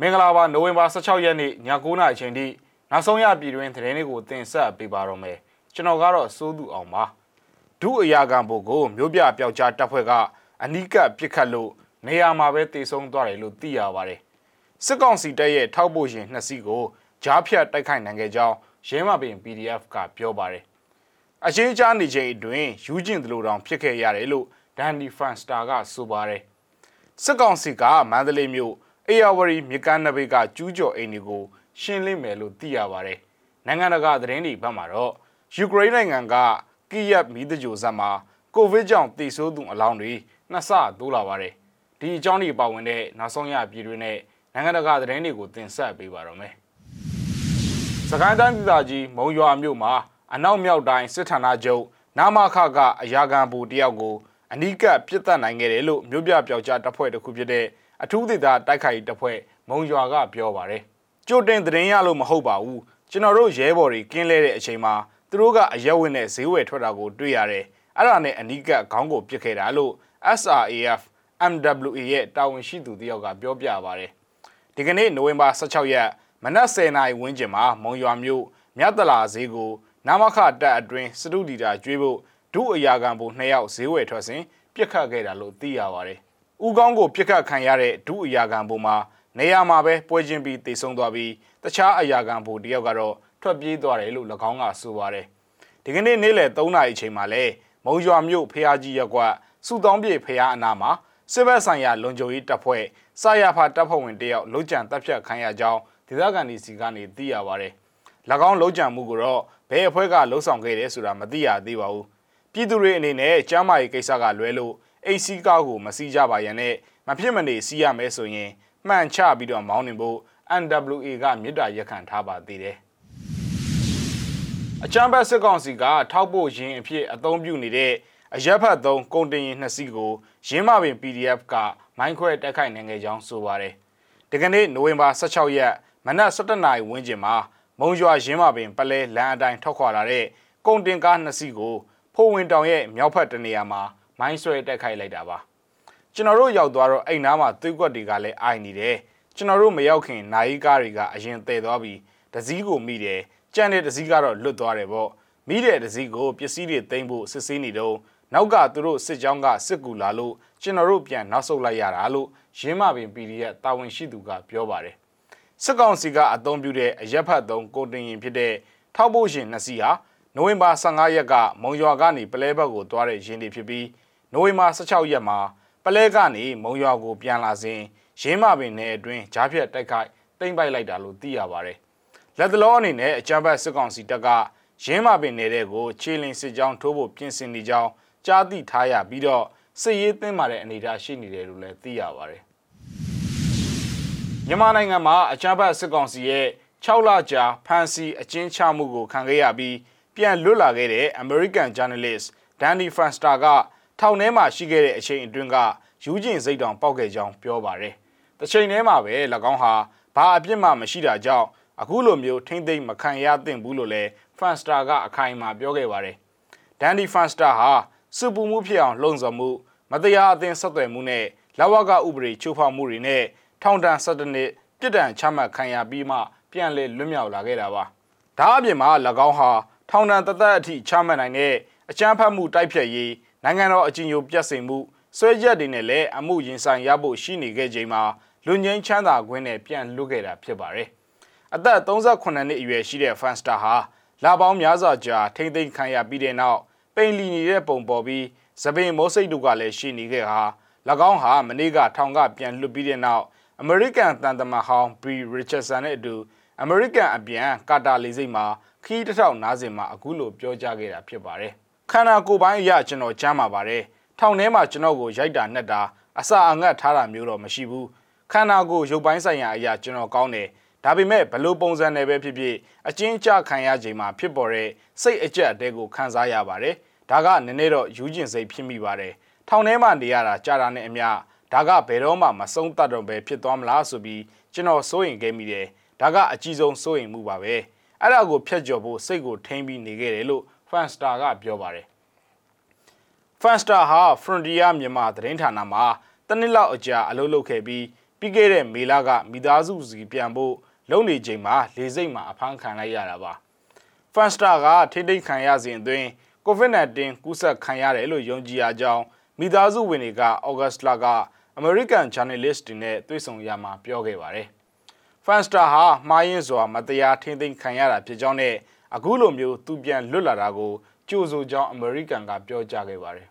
မင်္ဂလာပါနိုဝင်ဘာ16ရက်နေ့ည9:00နာရီအချိန်ထိနောက်ဆုံးရပြည်တွင်းသတင်းတွေကိုတင်ဆက်ပေးပါတော့မယ်ကျွန်တော်ကတော့စိုးသူအောင်ပါဒုအရာခံဘုတ်ကိုမြို့ပြပျောက်ကြားတပ်ဖွဲ့ကအနီးကပ်ပစ်ခတ်လို့နေရာမှာပဲတေဆုံးသွားတယ်လို့သိရပါတယ်စစ်ကောင်စီတပ်ရဲ့ထောက်ပို့ရင်နှစ်စီးကိုကြားဖြတ်တိုက်ခိုက်နိုင်ခဲ့ကြောင်းရင်းမပင် PDF ကပြောပါတယ်အချင်းကြားနေချိန်အတွင်းယူကျင်သလိုတောင်ဖြစ်ခဲ့ရတယ်လို့ဒန်ဒီဖန်စတာကဆိုပါတယ်စစ်ကောင်စီကမန္တလေးမြို့ အေယာဝတီမြကန်းနဘေးကကျူးကျော်အိမ်တွေကိုရှင်းလင်းမယ်လို့သိရပါတယ်။နိုင်ငံတကာသတင်းတွေဘက်မှာတော့ယူကရိန်းနိုင်ငံကကီယက်မီးတကြိုဇက်မှာကိုဗစ်ကြောင့်တည်ဆိုးသူအလောင်းတွေနှစ်ဆတိုးလာပါတယ်။ဒီအကြောင်းတွေပါဝင်တဲ့နောက်ဆုံးရပြည်တွင်းနဲ့နိုင်ငံတကာသတင်းတွေကိုတင်ဆက်ပေးပါတော့မယ်။စကိုင်းတိုင်းဒေသကြီးမုံရွာမြို့မှာအနောက်မြောက်တိုင်းစစ်ဌာနချုပ်နာမခကအရာခံဘူတယောက်ကိုအနီးကပ်ပြစ်တက်နိုင်ခဲ့တယ်လို့မြို့ပြပျောက်ကြားတပ်ဖွဲ့တစ်ခုဖြစ်တဲ့ အထူးဒေသတိုက်ခိုက်တပ်ဖွဲ့မုံရွာကပြောပါတယ်ကြိုတင်သတင်းရလို့မဟုတ်ပါဘူးကျွန်တော်တို့ရဲဘော်တွေကင်းလဲတဲ့အချိန်မှာသူတို့ကအရက်ဝင်နဲ့ဈေးဝယ်ထွက်တာကိုတွေ့ရတယ်အဲ့ဒါနဲ့အနီးကပ်ခေါင်းကိုပစ်ခဲ့တာလို့ SRAF MWA ရဲ့တာဝန်ရှိသူတယောက်ကပြောပြပါတယ်ဒီကနေ့နိုဝင်ဘာ16ရက်မနက်10:00နာရီဝန်းကျင်မှာမုံရွာမြို့မြတ်တလာဈေးကိုနာမခတပ်အတွင်းစတုဒီတာကျွေးဖို့ဒုအရာခံဘုံ2ယောက်ဈေးဝယ်ထွက်စဉ်ပြစ်ခတ်ခဲ့တာလို့သိရပါတယ်။ ဦးကောင်းကိုပြစ်ခတ်ခံရတဲ့ဒုအရာခံဘုံမှာနေရာမှာပဲပွဲချင်းပြီးတေဆုံးသွားပြီးတခြားအရာခံဘုံတယောက်ကတော့ထွက်ပြေးသွားတယ်လို့၎င်းကဆိုပါတယ်။ဒီကနေ့နေ့လယ်3နာရီအချိန်မှာလဲမုံရွာမြို့ဖျားကြီးရက်ကွက်စုတောင်းပြေဖျားအနာမှာစစ်ဘက်ဆိုင်ရာလုံခြုံရေးတပ်ဖွဲ့စာရဖာတပ်ဖွဲ့ဝင်တယောက်လုံခြံတပ်ဖြတ်ခံရကြောင်းဒေသခံတွေစီကနေသိရပါတယ်။၎င်းလုံခြံမှုကိုတော့ဘယ်အဖွဲ့ကလှုံ့ဆော်ခဲ့တယ်ဆိုတာမသိရသေးပါဘူး။ပြည်သူတွေအနေနဲ့ကျမ်းမာရေးကိစ္စကလွဲလို့ အိတ်စီးကားကိုမစီးကြပါရန်နဲ့မဖြစ်မနေစီးရမယ်ဆိုရင်မှန်ချပြီးတော့မောင်းနေဖို့ NWA ကမြစ်တာရက်ခံထားပါသေးတယ်။အချမ်းဘတ်စစ်ကောင်စီကထောက်ပို့ရင်းအဖြစ်အသုံးပြုနေတဲ့အရက်ဖတ်သုံးကုန်တင်ရင်နှစ်စီးကိုရင်းမပင် PDF ကမိုင်းခွဲတက်ခိုက်နိုင်ခဲ့ကြောင်းဆိုပါတယ်။ဒီကနေ့နိုဝင်ဘာ16ရက်မနက်7:00နာရီဝန်းကျင်မှာမုံရွာရင်းမပင်ပလဲလမ်းအတိုင်းထောက်ခွာလာတဲ့ကုန်တင်ကားနှစ်စီးကိုဖိုးဝင်တောင်ရဲ့မြောက်ဖက်တနေရာမှာ မိုင်းဆွဲတက်ခိုက်လိုက်တာပါကျွန်တော်တို့ရောက်သွားတော့အိမ်နားမှာသွေးကွက်တွေကလည်းအိုင်နေတယ်ကျွန်တော်တို့မရောက်ခင်နိုင်ကားတွေကအရင်တည်သွားပြီးတစည်းကိုမိတယ်ကြံတဲ့တစည်းကတော့လွတ်သွားတယ်ပေါ့မိတဲ့တစည်းကိုပစ္စည်းတွေသိမ်းဖို့စစ်ဆေးနေတော့နောက်ကသူတို့စစ်ကြောင်းကစစ်ကူလာလို့ကျွန်တော်တို့ပြန်နောက်ဆုတ်လိုက်ရတာလို့ရင်းမပင် PDF တာဝန်ရှိသူကပြောပါတယ်စစ်ကောင်စီကအသုံးပြုတဲ့အရက်ဖတ်သုံးကိုတင်ရင်ဖြစ်တဲ့ထောက်ပို့ရှင်နှစ်စီးဟာနိုဝင်ဘာ15ရက်ကမုံရွာကနေပလဲဘက်ကိုသွားတဲ့ရင်းတွေဖြစ်ပြီး နိုဝင်ဘာ16ရက်မှာပလဲကနေမုံရွာကိုပြန်လာစဉ်ရင်းမပင်နယ်အတွင်းဂျားဖြတ်တိုက်ခိုက်တိမ့်ပိုက်လိုက်တာလို့သိရပါတယ်။လက်တလောအနေနဲ့အကြမ်းဖက်စစ်ကောင်စီတပ်ကရင်းမပင်နယ်တဲ့ကိုခြေလင်းစစ်ကြောင်းထိုးဖို့ပြင်ဆင်နေကြောင်းကြားသိထားရပြီးတော့စစ်ရေးသင်းမာတဲ့အနေအထားရှိနေတယ်လို့လည်းသိရပါတယ်။မြန်မာနိုင်ငံမှာအကြမ်းဖက်စစ်ကောင်စီရဲ့6လကြာဖမ်းဆီးအကျဉ်းချမှုကိုခံခဲ့ရပြီးပြန်လွတ်လာခဲ့တဲ့ American journalist Danny Fenster က ထောင်ထဲမှာရှိခဲ့တဲ့အချိန်အတွင်းကယူကျင်စိတ်တောင်ပေါက်ခဲ့ကြောင်းပြောပါတယ်။တစ်ချိန်တည်းမှာပဲ၎င်းဟာဘာအပြစ်မှမရှိတာကြောင့်အခုလိုမျိုးထိမ့်သိမ့်မခံရသင့်ဘူးလို့လည်း Fenster ကအခိုင်အမာပြောခဲ့ပါတယ်။ Danny Fenster ဟာစူပူမှုဖြစ်အောင်လှုံ့ဆော်မှုမတရားအသင်းဆက်သွယ်မှုနဲ့လဝကဥပဒေချိုးဖောက်မှုတွေနဲ့ထောင်ဒဏ်17နှစ်ပြစ်ဒဏ်ချမှတ်ခံရပြီးမှပြန်လည်လွတ်မြောက်လာခဲ့တာပါ။ဒါအပြင်မှာ၎င်းဟာထောင်ဒဏ်တသက်အထိချမှတ်နိုင်တဲ့အကြမ်းဖက်မှုတိုက်ဖျက်ရေး နိုင်ငံတော်အကြီးအကျယ်ပြတ်စင်မှုဆွဲချက်တွေနဲ့လည်းအမှုရင်ဆိုင်ရဖို့ရှိနေခဲ့ချိန်မှာလူငင်းချမ်းသာခွင့်နဲ့ပြန်လွတ်ခဲ့တာဖြစ်ပါတယ်။အသက်38နှစ်အရွယ်ရှိတဲ့ဖန်စတာဟာလာပေါင်းများစွာကြာထိမ့်သိမ်းခံရပြီးတဲ့နောက်ပိန်လီနေတဲ့ပုံပေါ်ပြီးသပင်မိုးစိတ်တို့ကလည်းရှိနေခဲ့ဟာ၎င်းဟာမနေ့ကထောင်ကပြန်လွတ်ပြီးတဲ့နောက်အမေရိကန်တန်တမန်ဟောင်းဘရီရစ်ချက်ဆန်နဲ့အတူအမေရိကန်အပြန်ကာတာလေစိတ်မှာခီးတစ်ထောင်နားစင်မှာအခုလိုပြောကြားခဲ့တာဖြစ်ပါတယ် ခန္ဓာကိုယ်ပိုင်းအရကျွန်တော်ကြမ်းပါပါတယ်ထောင်ထဲမှာကျွန်တော်ကိုရိုက်တာနှက်တာအစာအငတ်ထားတာမျိုးတော့မရှိဘူးခန္ဓာကိုယ်ရုပ်ပိုင်းဆိုင်ရာအရာကျွန်တော်ကောင်းတယ်ဒါပေမဲ့ဘလို့ပုံစံနဲ့ပဲဖြစ်ဖြစ်အချင်းကြခံရချိန်မှာဖြစ်ပေါ်တဲ့စိတ်အကြက်အတဲကိုခံစားရပါတယ်ဒါကနည်းနည်းတော့ယူကျင်စိတ်ဖြစ်မိပါတယ်ထောင်ထဲမှာနေရတာကြာတာနဲ့အမျှဒါကဘယ်တော့မှမဆုံးတတ်တော့ပဲဖြစ်သွားမလားဆိုပြီးကျွန်တော်စိုးရင်ခဲ့မိတယ်ဒါကအကြီးဆုံးစိုးရင်မှုပါပဲအဲ့ဒါကိုဖျက်ကျော်ဖို့စိတ်ကိုထိမ့်ပြီးနေခဲ့တယ်လို့ Fanstar ကပြောပါတယ် Fanstar ဟာ Frontier မြန်မာသတင်းဌာနမှာတနစ်လောက်အကြာအလုပ်လုပ်ခဲ့ပြီးပြီးခဲ့တဲ့မေလကမိသားစုစီပြန်ဖို့လုံနေချိန်မှာလေစိတ်မှာအဖမ်းခံလိုက်ရတာပါ။ Fanstar ကထိတိတ်ခံရစဉ်အတွင်း COVID-19 ကူးစက်ခံရတယ်လို့ယုံကြည်ရကြောင်းမိသားစုဝင်တွေကဩဂတ်စ်လက American Journalist တွေနဲ့တွေ့ဆုံရမှာပြောခဲ့ပါတယ်။ Fanstar ဟာမှားယွင်းစွာမတရားထိမ့်သိမ်းခံရတာဖြစ်ကြောင်းနဲ့ အခုလိုမျိုးသူပြန်လွတ်လာတာကိုကြိုဆိုကြောင်း American ကပြောကြားခဲ့ပါတယ်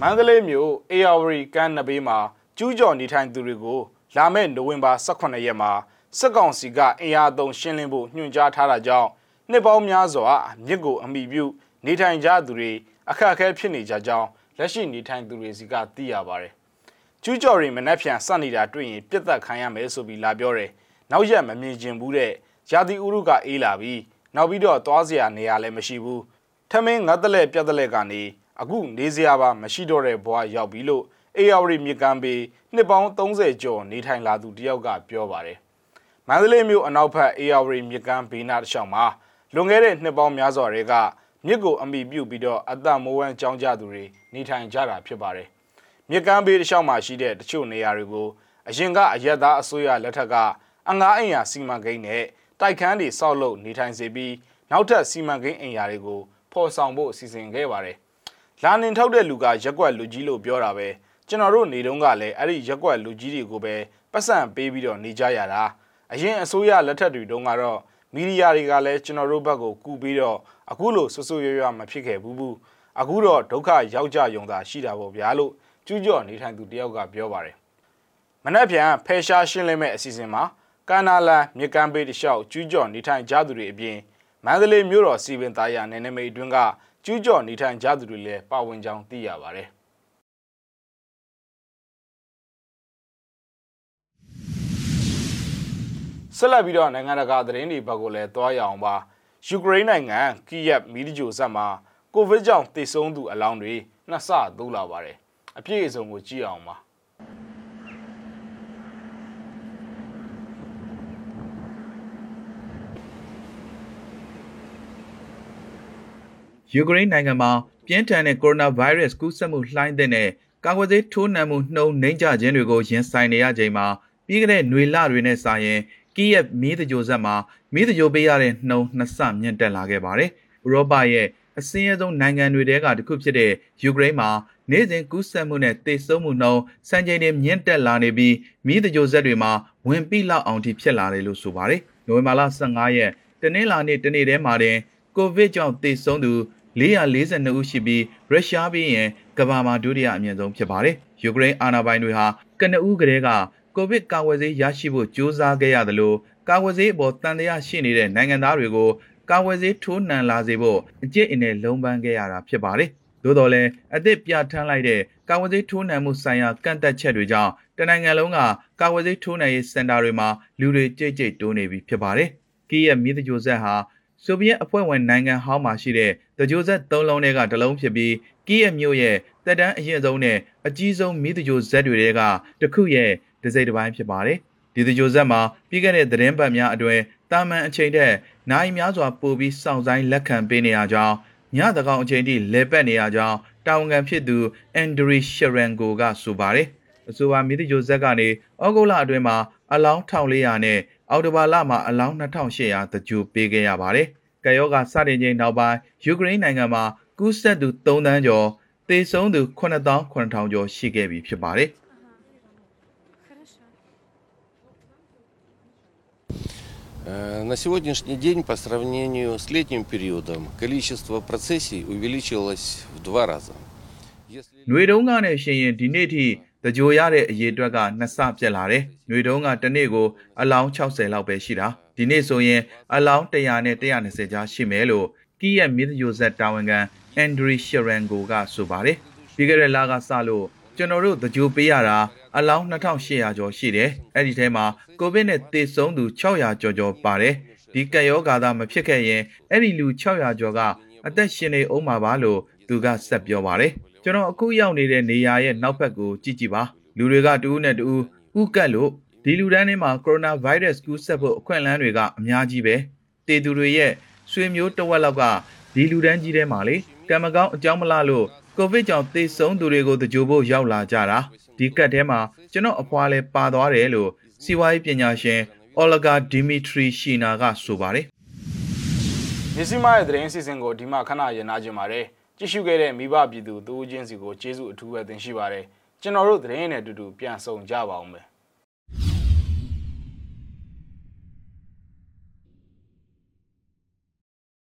မန္တလေးမြို့အေယာဝရီကမ်းနဘေးမှာကျူးကျော်နေထိုင်သူတွေကိုလာမယ့်နိုဝင်ဘာ18ရက်မှာစစ်ကောင်စီကအင်အားသုံးရှင်းလင်းဖို့ညွှန်ကြားထားတာကြောင့်နှစ်ပေါင်းများစွာမြစ်ကိုအမိပြုနေထိုင်ကြသူတွေအခက်အခဲဖြစ်နေကြကြောင်းလက်ရှိနေထိုင်သူတွေစီကသိရပါတယ်။ ကျူးကျော်တွေမနှက်ဖြန်စနေတာတွေ့ရင်ပြစ်သက်ခံရမယ်ဆိုပြီးလာပြောတယ်။နောက်ရက်မမြင်ကျင်ဘူးတဲ့ရာသီဥတုကအေးလာပြီးနောက်ပြီးတော့သွားစရာနေရာလည်းမရှိဘူး။ထမင်းငတ်တလဲပြတ်တလဲကနေအခုနေစရာပါမရှိတော့တဲ့ဘဝရောက်ပြီလို့အေယာဝရီမြကမ်းပေနှစ်ပေါင်း30ကျော်နေထိုင်လာသူတယောက်ကပြောပါတယ်။မန္တလေးမြို့အနောက်ဘက်အေယာဝရီမြကမ်းဘေးနားတစ်လျှောက်မှာလွန်ခဲ့တဲ့နှစ်ပေါင်းများစွာတွေကမြစ်ကိုအမိပြုတ်ပြီးတော့အသက်မိုးဝမ်းကြောင်းကြသူတွေနေထိုင်ကြတာဖြစ်ပါတယ်။ မြစ်ကမ်းဘေးတစ်လျှောက်မှာရှိတဲ့တချို့နေရာတွေကိုအရင်ကအရက်သားအစိုးရလက်ထက်ကအငားအိမ်ယာစီမံကိန်းနဲ့တိုက်ခန်းတွေဆောက်လုပ်နေထိုင်စေပြီးနောက်ထပ်စီမံကိန်းအိမ်ယာတွေကိုဖော်ဆောင်ဖို့စီစဉ်ခဲ့ပါတယ်။လာနင်ထုတ်တဲ့လူကရက်ွက်လူကြီးလို့ပြောတာပဲကျွန်တော်တို့နေတုန်းကလည်းအဲ့ဒီရက်ွက်လူကြီးတွေကိုပဲပတ်စံပေးပြီးတော့နေကြရတာအရင်အစိုးရလက်ထက်တွေတုန်းကတော့မီဒီယာတွေကလည်းကျွန်တော်တို့ဘက်ကိုကူပြီးတော့အခုလိုဆွဆွရွရွမဖြစ်ခဲ့ဘူးဘူးအခုတော့ဒုက္ခရောက်ကြယုံတာရှိတာပေါ့ဗျာလို့ ကျူးကျော်နေထိုင်သူတယောက်ကပြောပါတယ်မနက်ဖြန်ဖယ်ရှားရှင်းလင်းမဲ့အစီအစဉ်မှာကန္နာလန်မြကမ်းဘေးတလျှောက်ကျူးကျော်နေထိုင်ကြသူတွေအပြင်မန္တလေးမြို့တော်စီပင်သားရနယ်နိမိတ်အတွင်းကကျူးကျော်နေထိုင်ကြသူတွေလည်းပါဝင်ကြောင်းသိရပါတယ် ဆက်လက်ပြီးတော့နိုင်ငံတကာသတင်းတွေဘက်ကိုလည်းတွားရအောင်ပါယူကရိန်းနိုင်ငံကီယက်မီဒီဂျိုဇက်မှာကိုဗစ်ကြောင့်သေဆုံးသူအလောင်းတွေနှစ်ဆတိုးလာပါတယ် အပြည့်အစုံကိုကြည့်အောင်ပါယူကရိန်းနိုင်ငံမှာပြင်းထန်တဲ့ကိုရိုနာဗိုင်းရပ်စ်ကူးစက်မှုလှိုင်းတဲ့နဲ့ကာကွယ်ဆေးထိုးနှံမှုနှုံနှိမ့်ကျခြင်းတွေကိုရင်ဆိုင်နေရချိန်မှာပြီးခဲ့တဲ့ຫນွေလတွေနဲ့စာရင်ကီးယက်မီးတကြိုဆက်မှာမီးတကြိုပေးရတဲ့နှုံနှစ်ဆမြင့်တက်လာခဲ့ပါတယ်။ဥရောပရဲ့အစင်းရဲဆုံးနိုင်ငံတွေထဲကတစ်ခုဖြစ်တဲ့ယူကရိန်းမှာ နေ့စဉ်ကူးစက်မှုနဲ့သေဆုံးမှုနှုန်းစံချိန်တွေမြင့်တက်လာနေပြီးမိသကြိုဆက်တွေမှာဝင်ပိလောက်အောင်ထိဖြစ်လာတယ်လို့ဆိုပါတယ်။နိုဝင်ဘာလ15ရက်တနင်္လာနေ့တနေ့တည်းမှာတင်ကိုဗစ်ကြောင့်သေဆုံးသူ442ဦးရှိပြီးရုရှားပြီးရင်ကမ္ဘာမှာဒုတိယအမြင့်ဆုံးဖြစ်ပါတယ်။ယူကရိန်းအာဏာပိုင်တွေဟာကနဦးကလေးကကိုဗစ်ကာကွယ်ဆေးရရှိဖို့ကြိုးစားခဲ့ရသလိုကာကွယ်ဆေးအပေါ်တန်တရားရှိနေတဲ့နိုင်ငံသားတွေကိုကာဝယ်ဆေးထိုးနှံလာစေဖို့အကျင့်အနယ်လုံးပန်းခဲ့ရတာဖြစ်ပါတယ်။ သို့တော်လည်းအသစ်ပြဋ္ဌာန်းလိုက်တဲ့ကာဝယ်ဆေးထိုးနှံမှုဆိုင်ရာကန့်သက်ချက်တွေကြောင့်တနိုင်ငံလုံးကကာဝယ်ဆေးထိုးနှံရေးစင်တာတွေမှာလူတွေကြိတ်ကြိတ်တိုးနေပြီဖြစ်ပါတယ်။ကီးရဲ့မိသကြိုဆက်ဟာဆိုဗီယက်အဖွဲ့ဝင်နိုင်ငံဟောင်းမှာရှိတဲ့တကြိုဆက်၃လုံးတွေကတစ်လုံးဖြစ်ပြီးကီးရဲ့မြို့ရဲ့တက်တန်းအရင်ဆုံးနဲ့အကြီးဆုံးမိသကြိုဇက်တွေကတစ်ခုရဲ့ဒစိမ့်တစ်ပိုင်းဖြစ်ပါတယ်။ဒီတကြိုဇက်မှာပြီးခဲ့တဲ့သတင်းပတ်များအတွင်းတာမန်အချိန်ထက်နိုင်များစွာပိုပြီးစောင့်ဆိုင်လက်ခံပေးနေရကြောင်း ညသကောင်အချိန်ထိလဲပတ်နေရကြောင်းတာဝန်ခံဖြစ်သူအန်ဒရီရှရန်ကိုကဆိုပါတယ်အဆိုပါမိသဂျိုဇက်ကနေဩဂုတ်လအတွင်းမှာအလောင်း1400နဲ့အောက်တိုဘာလမှာအလောင်း2800တကြိုပေးခဲ့ရပါတယ်။ကယောဂစတင်ချိန်နောက်ပိုင်းယူကရိန်းနိုင်ငံမှာကူးစက်သူ3တန်းကျော်သေဆုံးသူ9000ကျော်ရှိခဲ့ပြီဖြစ်ပါတယ်။ на сегодняшний день по сравнению с летним периодом количество процессий увеличилось в два раза. ຫນွေတုံးကနဲ့ရှင်ရင်ဒီနေ့ထိတကြိုရတဲ့အရေးအတွက်ကနှစ်ဆပြက်လာတယ်။ຫນွေတုံးကတစ်နေ့ကိုအလောင်း60လောက်ပဲရှိတာ။ဒီနေ့ဆိုရင်အလောင်း100နဲ့120ကြားရှိမယ်လို့ကီးရဲ့မီဒယိုဇက်တာဝန်ခံအန်ဒရီရှရန်ကိုကဆိုပါတယ်။ပြီးခဲ့တဲ့လကစလို့ ကျွန်တော်တို့တကြိုပေးရတာအလောင်း2800ကျော်ရှိတယ်။အဲ့ဒီထဲမှာကိုဗစ်နဲ့သေဆုံးသူ600ကျော်ကျော်ပါတယ်။ဒီကက်ရောဂါသာမဖြစ်ခဲ့ရင်အဲ့ဒီလူ600ကျော်ကအသက်ရှင်နေအောင်မှာပါလို့သူကဆက်ပြောပါတယ်။ကျွန်တော်အခုရောက်နေတဲ့နေရာရဲ့နောက်ဘက်ကိုကြည့်ကြည့်ပါ။လူတွေကတူးနဲ့တူးဥကတ်လို့ဒီလူတန်းထဲမှာကိုရိုနာဗိုင်းရပ်စ်ကူးစက်ဖို့အခွင့်အလမ်းတွေကအများကြီးပဲ။တေသူတွေရဲ့ဆွေမျိုးတဝက်လောက်ကဒီလူတန်းကြီးထဲမှာလေကံမကောင်းအကြောင်းမလားလို့ ကိုဗစ်ကြောင့်သေဆုံးသူတွေကိုတကြိုဖို့ရောက်လာကြတာဒီကတ်ထဲမှာကျွန်တော်အဖွာလဲပါသွားတယ်လို့စီဝါရေးပညာရှင်အော်လဂါဒီမီထရီရှီနာကဆိုပါတယ်မြစီမရဲ့သတင်းစီစဉ်ကိုဒီမှာခဏရနာကြပါတယ်ကြည့်ရှုခဲ့တဲ့မိဘပြည်သူတူချင်းစီကိုကျေးဇူးအထူးပဲတင်ရှိပါတယ်ကျွန်တော်တို့သတင်းနဲ့အတူတူပြန်ဆောင်ကြပါအောင်မယ်